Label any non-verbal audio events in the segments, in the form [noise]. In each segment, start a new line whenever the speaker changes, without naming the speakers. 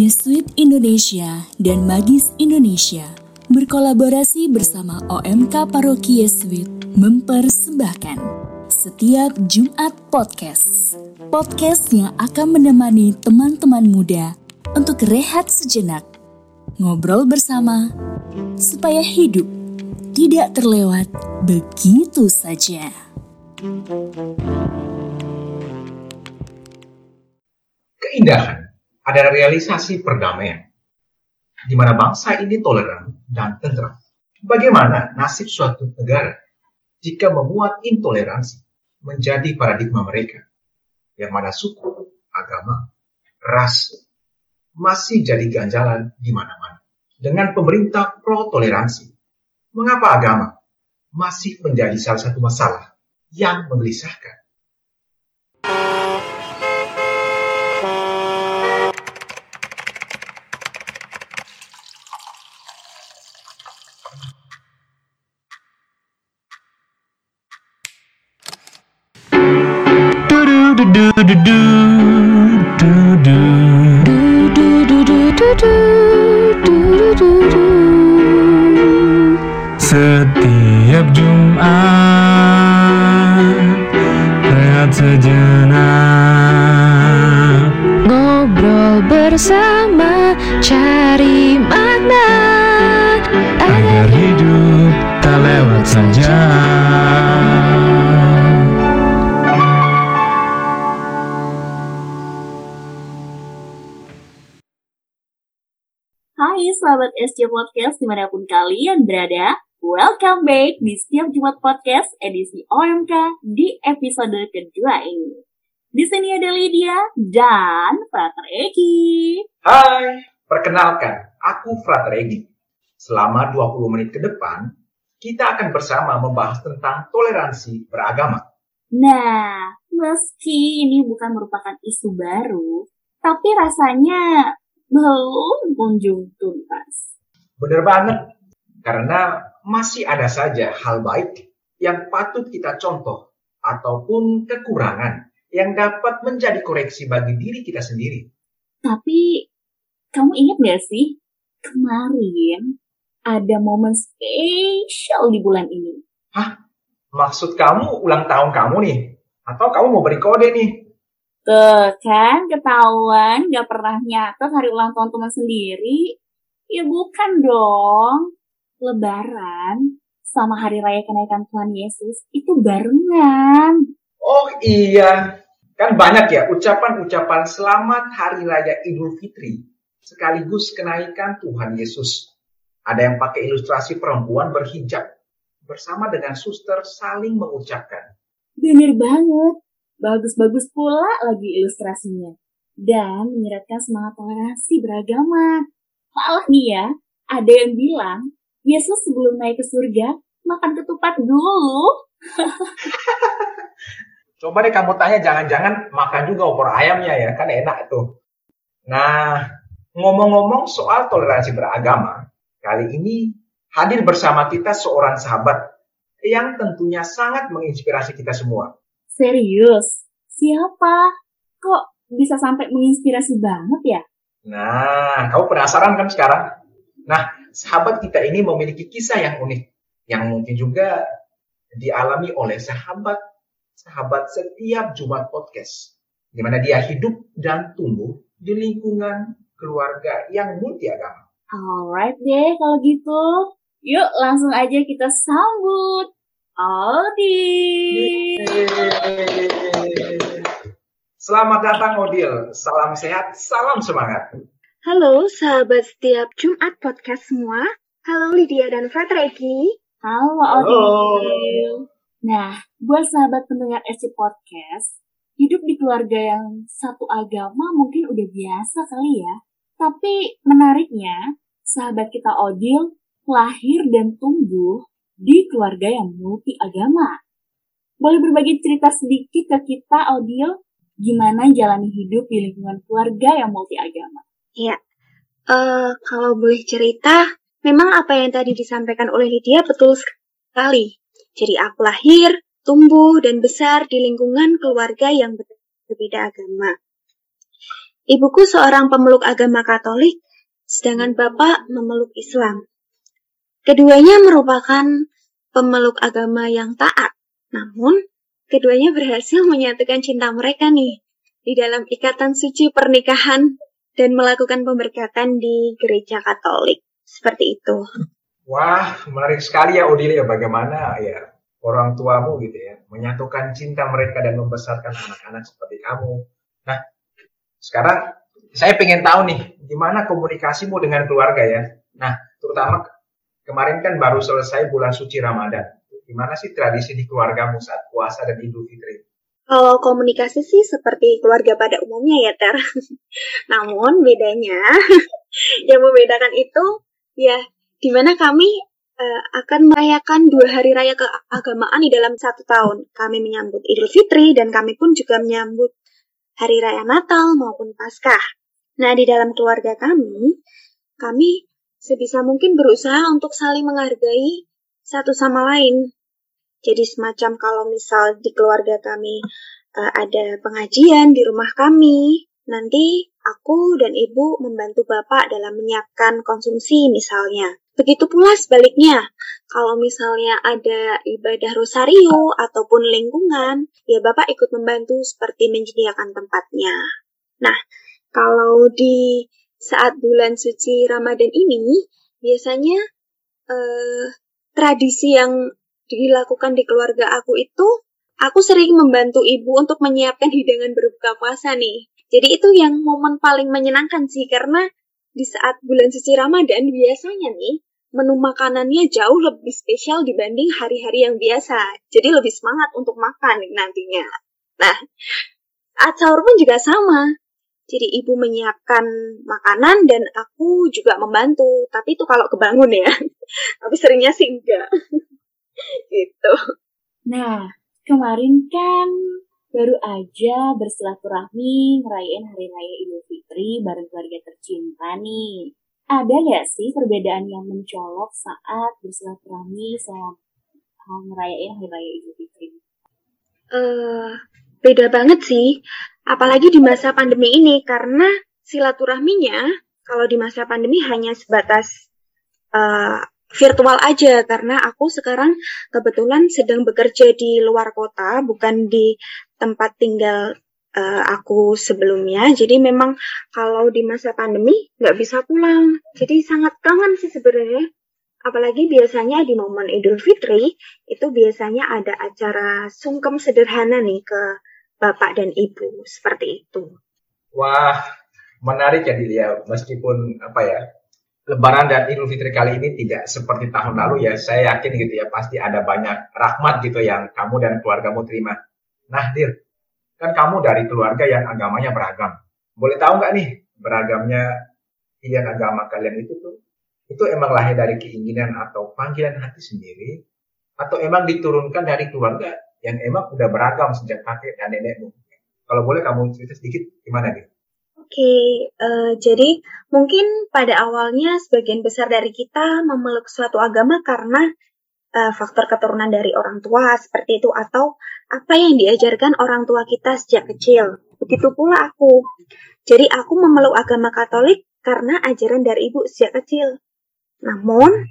Yesuit Indonesia dan Magis Indonesia berkolaborasi bersama OMK Paroki Yesuit mempersembahkan setiap Jumat Podcast. Podcast yang akan menemani teman-teman muda untuk rehat sejenak, ngobrol bersama, supaya hidup tidak terlewat begitu saja.
Keindahan adalah realisasi perdamaian, di mana bangsa ini toleran dan tentram. Bagaimana nasib suatu negara jika memuat intoleransi menjadi paradigma mereka, yang mana suku, agama, ras masih jadi ganjalan di mana-mana. Dengan pemerintah pro-toleransi, mengapa agama masih menjadi salah satu masalah yang menggelisahkan?
Setiap Jumat Rehat sejenak.
Ngobrol bersama cari makna.
Agar hidup tak lewat saja
SC Podcast di mana pun kalian berada Welcome back di setiap Jumat Podcast edisi OMK di episode kedua ini Di sini ada Lydia dan Frater Eki
Hai, perkenalkan, aku Frater Egi. Selama 20 menit ke depan, kita akan bersama membahas tentang toleransi beragama.
Nah, meski ini bukan merupakan isu baru Tapi rasanya belum kunjung tuntas
Bener banget, karena masih ada saja hal baik yang patut kita contoh ataupun kekurangan yang dapat menjadi koreksi bagi diri kita sendiri.
Tapi kamu ingat gak sih kemarin ada momen spesial di bulan ini?
Maksud kamu ulang tahun kamu nih? Atau kamu mau beri kode nih?
Tuh kan ketahuan gak pernah nyatet hari ulang tahun teman sendiri? Ya bukan dong. Lebaran sama hari raya kenaikan Tuhan Yesus itu barengan.
Oh iya, kan banyak ya ucapan-ucapan selamat hari raya Idul Fitri sekaligus kenaikan Tuhan Yesus. Ada yang pakai ilustrasi perempuan berhijab bersama dengan suster saling mengucapkan.
Bener banget. Bagus-bagus pula lagi ilustrasinya. Dan menyeratkan semangat toleransi beragama. Malah nih ya, ada yang bilang, Yesus sebelum naik ke surga, makan ketupat dulu. [laughs]
Coba deh kamu tanya jangan-jangan makan juga opor ayamnya ya, kan enak tuh. Nah, ngomong-ngomong soal toleransi beragama, kali ini hadir bersama kita seorang sahabat yang tentunya sangat menginspirasi kita semua.
Serius? Siapa? Kok bisa sampai menginspirasi banget ya?
Nah, kamu penasaran kan sekarang? Nah, sahabat kita ini memiliki kisah yang unik, yang mungkin juga dialami oleh sahabat sahabat setiap Jumat podcast, di mana dia hidup dan tumbuh di lingkungan keluarga yang multi agama.
Alright deh kalau gitu. Yuk langsung aja kita sambut Aldi.
Selamat datang Odil, salam sehat, salam semangat.
Halo sahabat setiap Jumat podcast semua Halo Lydia dan Frater Eki
Halo. Aldi. Nah, buat sahabat pendengar SC Podcast, hidup di keluarga yang satu agama mungkin udah biasa kali ya. Tapi menariknya, sahabat kita Odil lahir dan tumbuh di keluarga yang multi agama. Boleh berbagi cerita sedikit ke kita, Odil? Gimana jalani hidup di lingkungan keluarga yang multi agama?
Ya, eh, kalau boleh cerita Memang apa yang tadi disampaikan oleh Lydia betul sekali. Jadi aku lahir, tumbuh, dan besar di lingkungan keluarga yang ber- berbeda agama. Ibuku seorang pemeluk agama Katolik, sedangkan bapak memeluk Islam. Keduanya merupakan pemeluk agama yang taat, namun keduanya berhasil menyatukan cinta mereka nih di dalam ikatan suci pernikahan dan melakukan pemberkatan di gereja Katolik. Seperti itu.
Wah, menarik sekali ya Odilia bagaimana ya orang tuamu gitu ya menyatukan cinta mereka dan membesarkan anak-anak seperti kamu. Nah, sekarang saya pengen tahu nih gimana komunikasimu dengan keluarga ya. Nah, terutama kemarin kan baru selesai bulan suci Ramadan. Gimana sih tradisi di keluargamu saat puasa dan Idul Fitri?
Kalau komunikasi sih seperti keluarga pada umumnya ya Ter. [laughs] Namun bedanya [laughs] yang membedakan itu ya di mana kami uh, akan merayakan dua hari raya keagamaan di dalam satu tahun. Kami menyambut Idul Fitri dan kami pun juga menyambut hari raya Natal maupun Paskah. Nah, di dalam keluarga kami, kami sebisa mungkin berusaha untuk saling menghargai satu sama lain. Jadi semacam kalau misal di keluarga kami uh, ada pengajian di rumah kami, nanti aku dan ibu membantu bapak dalam menyiapkan konsumsi misalnya. Begitu pula sebaliknya, kalau misalnya ada ibadah rosario ataupun lingkungan, ya Bapak ikut membantu seperti menyediakan tempatnya. Nah, kalau di saat bulan suci Ramadan ini, biasanya eh, tradisi yang dilakukan di keluarga aku itu, aku sering membantu ibu untuk menyiapkan hidangan berbuka puasa nih. Jadi itu yang momen paling menyenangkan sih, karena di saat bulan suci Ramadan biasanya nih, menu makanannya jauh lebih spesial dibanding hari-hari yang biasa. Jadi lebih semangat untuk makan nantinya. Nah, saat sahur pun juga sama. Jadi ibu menyiapkan makanan dan aku juga membantu. Tapi itu kalau kebangun ya. [laughs] Tapi seringnya sih enggak. [laughs] gitu.
Nah, kemarin kan baru aja bersilaturahmi ngerayain Hari Raya Idul Fitri bareng keluarga tercinta nih ada nggak sih perbedaan yang mencolok saat bersilaturahmi selama ngerayain Hari Raya Idul Fitri?
Uh, beda banget sih, apalagi di masa pandemi ini karena silaturahminya kalau di masa pandemi hanya sebatas uh, virtual aja karena aku sekarang kebetulan sedang bekerja di luar kota bukan di tempat tinggal uh, aku sebelumnya. Jadi memang kalau di masa pandemi nggak bisa pulang. Jadi sangat kangen sih sebenarnya. Apalagi biasanya di momen Idul Fitri itu biasanya ada acara sungkem sederhana nih ke bapak dan ibu seperti itu.
Wah, menarik ya Dilia. Meskipun apa ya Lebaran dan Idul Fitri kali ini tidak seperti tahun lalu ya, saya yakin gitu ya pasti ada banyak rahmat gitu yang kamu dan keluargamu terima. Nah, Dir, kan kamu dari keluarga yang agamanya beragam. Boleh tahu nggak nih beragamnya pilihan agama kalian itu tuh itu emang lahir dari keinginan atau panggilan hati sendiri atau emang diturunkan dari keluarga yang emang udah beragam sejak kakek dan nenekmu. Kalau boleh kamu cerita sedikit gimana nih?
Oke, okay, uh, eh, jadi mungkin pada awalnya sebagian besar dari kita memeluk suatu agama karena uh, faktor keturunan dari orang tua seperti itu atau apa yang diajarkan orang tua kita sejak kecil. Begitu pula aku. Jadi aku memeluk agama Katolik karena ajaran dari ibu sejak kecil. Namun,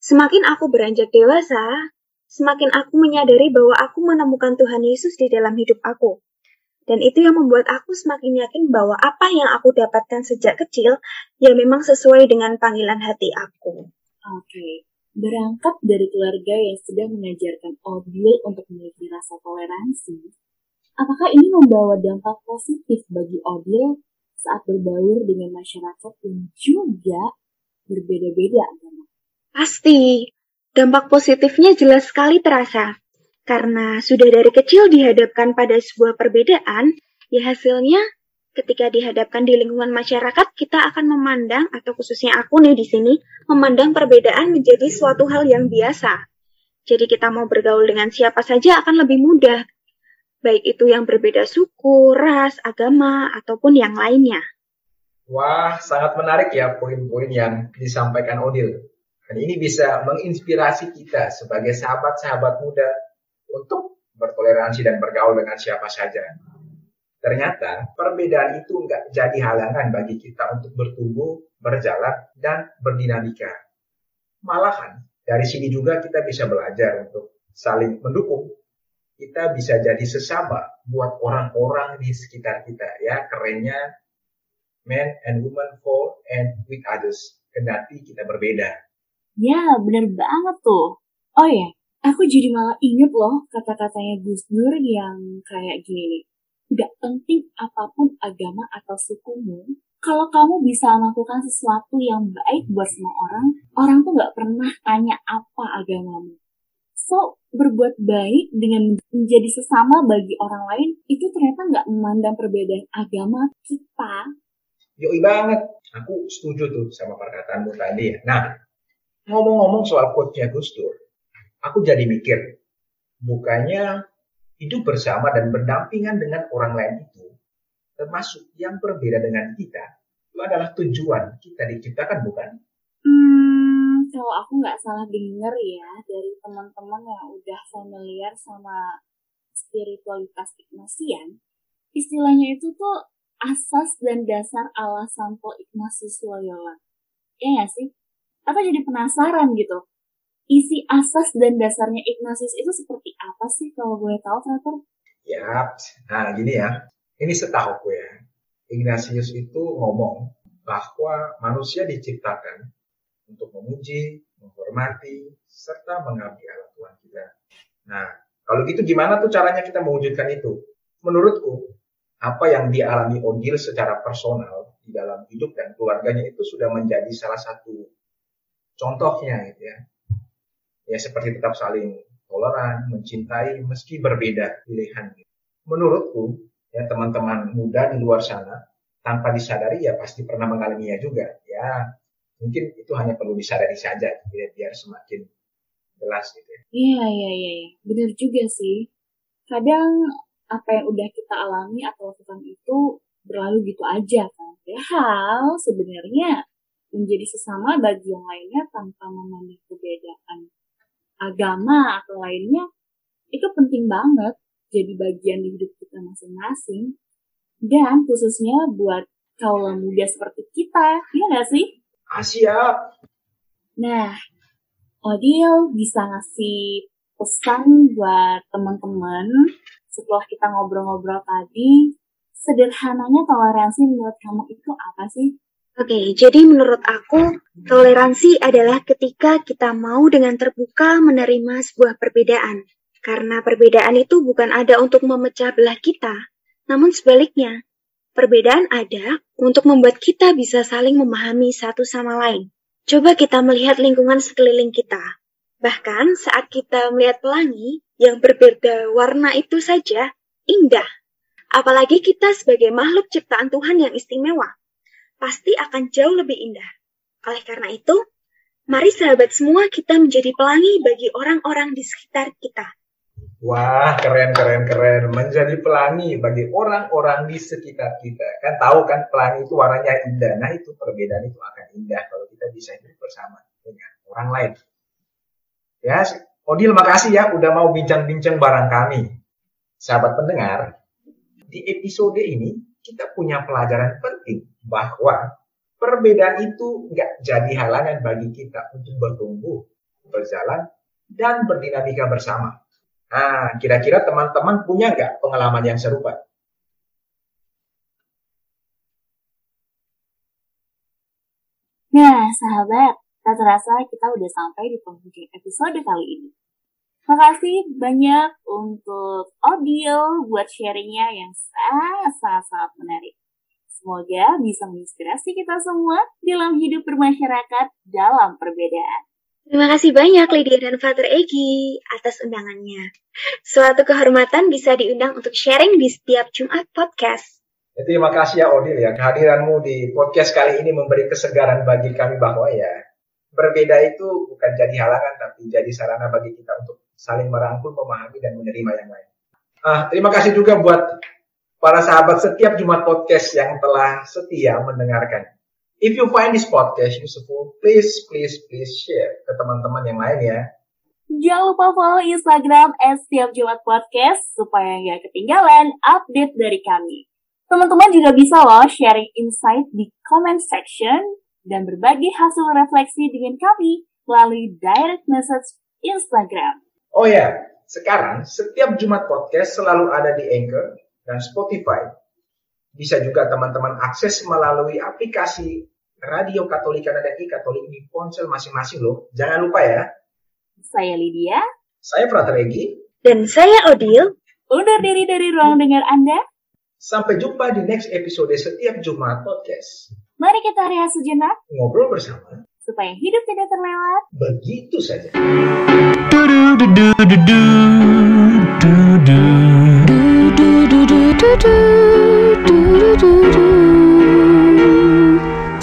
semakin aku beranjak dewasa, semakin aku menyadari bahwa aku menemukan Tuhan Yesus di dalam hidup aku. Dan itu yang membuat aku semakin yakin bahwa apa yang aku dapatkan sejak kecil ya memang sesuai dengan panggilan hati aku.
Oke. Okay berangkat dari keluarga yang sedang mengajarkan Odil untuk memiliki rasa toleransi, apakah ini membawa dampak positif bagi Odil saat berbaur dengan masyarakat yang juga berbeda-beda agama?
Pasti, dampak positifnya jelas sekali terasa. Karena sudah dari kecil dihadapkan pada sebuah perbedaan, ya hasilnya ketika dihadapkan di lingkungan masyarakat, kita akan memandang, atau khususnya aku nih di sini, memandang perbedaan menjadi suatu hal yang biasa. Jadi kita mau bergaul dengan siapa saja akan lebih mudah, baik itu yang berbeda suku, ras, agama, ataupun yang lainnya.
Wah, sangat menarik ya poin-poin yang disampaikan Odil. Dan ini bisa menginspirasi kita sebagai sahabat-sahabat muda untuk bertoleransi dan bergaul dengan siapa saja. Ternyata perbedaan itu nggak jadi halangan bagi kita untuk bertumbuh, berjalan, dan berdinamika. Malahan, dari sini juga kita bisa belajar untuk saling mendukung. Kita bisa jadi sesama buat orang-orang di sekitar kita. Ya, kerennya man and woman for and with others. Kendati kita berbeda.
Ya, bener banget tuh. Oh ya, aku jadi malah inget loh kata-katanya Gus Dur yang kayak gini. Gak penting apa pun agama atau sukumu, kalau kamu bisa melakukan sesuatu yang baik buat semua orang, orang tuh gak pernah tanya apa agamamu. So, berbuat baik dengan menjadi sesama bagi orang lain, itu ternyata gak memandang perbedaan agama kita.
Yoi banget. Aku setuju tuh sama perkataanmu tadi. Nah, ngomong-ngomong soal quote-nya Gus Dur, aku jadi mikir, bukannya hidup bersama dan berdampingan dengan orang lain itu, termasuk yang berbeda dengan kita, itu adalah tujuan kita diciptakan, bukan?
Hmm, kalau aku nggak salah denger ya dari teman-teman yang udah familiar sama spiritualitas Ignasian, istilahnya itu tuh asas dan dasar ala Santo Ignatius Loyola. Ya nggak sih? Aku jadi penasaran gitu. Isi asas dan dasarnya Ignatius itu seperti apa sih kalau boleh tahu, Frater?
Yap. Nah, gini ya. Ini setahuku ya. Ignatius itu ngomong bahwa manusia diciptakan untuk memuji, menghormati, serta mengabdi Allah Tuhan kita. Nah, kalau gitu gimana tuh caranya kita mewujudkan itu? Menurutku, apa yang dialami Odil secara personal di dalam hidup dan keluarganya itu sudah menjadi salah satu contohnya gitu ya. Ya seperti tetap saling toleran, mencintai meski berbeda pilihan. Menurutku ya teman-teman muda di luar sana tanpa disadari ya pasti pernah mengalaminya juga. Ya mungkin itu hanya perlu disadari saja ya, biar semakin jelas gitu ya.
Iya, iya, iya, iya. Benar juga sih. Kadang apa yang udah kita alami atau lakukan itu berlalu gitu aja kan. Padahal sebenarnya menjadi sesama bagi yang lainnya tanpa memandang perbedaan agama atau lainnya itu penting banget jadi bagian di hidup kita masing-masing dan khususnya buat kaum muda seperti kita, ya nggak sih?
Ah, siap.
Nah, Odil bisa ngasih pesan buat teman-teman setelah kita ngobrol-ngobrol tadi, sederhananya toleransi menurut kamu itu apa sih?
Oke, jadi menurut aku, toleransi adalah ketika kita mau dengan terbuka menerima sebuah perbedaan. Karena perbedaan itu bukan ada untuk memecah belah kita, namun sebaliknya, perbedaan ada untuk membuat kita bisa saling memahami satu sama lain. Coba kita melihat lingkungan sekeliling kita. Bahkan saat kita melihat pelangi yang berbeda warna itu saja indah. Apalagi kita sebagai makhluk ciptaan Tuhan yang istimewa pasti akan jauh lebih indah. Oleh karena itu, mari sahabat semua kita menjadi pelangi bagi orang-orang di sekitar kita.
Wah, keren, keren, keren. Menjadi pelangi bagi orang-orang di sekitar kita. Kan tahu kan pelangi itu warnanya indah. Nah itu perbedaan itu akan indah kalau kita bisa hidup bersama dengan orang lain. Ya, Odil makasih ya udah mau bincang-bincang bareng kami. Sahabat pendengar, di episode ini kita punya pelajaran penting bahwa perbedaan itu nggak jadi halangan bagi kita untuk bertumbuh, berjalan, dan berdinamika bersama. Nah, kira-kira teman-teman punya nggak pengalaman yang serupa?
Nah, sahabat, tak terasa kita udah sampai di penghujung episode kali ini. Makasih banyak untuk audio buat sharingnya yang sangat-sangat menarik. Semoga bisa menginspirasi kita semua dalam hidup bermasyarakat dalam perbedaan.
Terima kasih banyak Lydia dan Father Egi atas undangannya. Suatu kehormatan bisa diundang untuk sharing di setiap Jumat podcast.
Terima kasih ya Odil ya kehadiranmu di podcast kali ini memberi kesegaran bagi kami bahwa ya berbeda itu bukan jadi halangan tapi jadi sarana bagi kita untuk saling merangkul, memahami dan menerima yang lain. Ah, terima kasih juga buat para sahabat setiap Jumat podcast yang telah setia mendengarkan. If you find this podcast useful, please, please, please share ke teman-teman yang lain ya.
Jangan lupa follow Instagram at setiap Jumat Podcast supaya nggak ketinggalan update dari kami. Teman-teman juga bisa loh sharing insight di comment section dan berbagi hasil refleksi dengan kami melalui direct message Instagram.
Oh ya, sekarang setiap Jumat Podcast selalu ada di Anchor dan Spotify. Bisa juga teman-teman akses melalui aplikasi Radio Katolika dan I Katolik di ponsel masing-masing loh. Jangan lupa ya.
Saya Lydia,
Saya Frater Egi.
Dan saya Odil.
undur diri dari ruang dengar Anda.
Sampai jumpa di next episode setiap Jumat Podcast.
Mari kita rehat sejenak
Ngobrol bersama.
Supaya hidup tidak terlewat.
Begitu saja.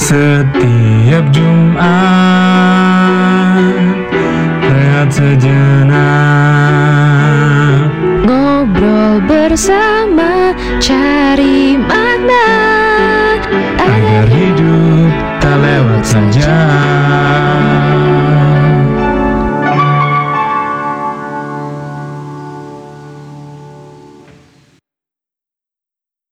Setiap Jumat Rehat sejenak
Ngobrol bersama, cari makna
Agar hidup tak lewat saja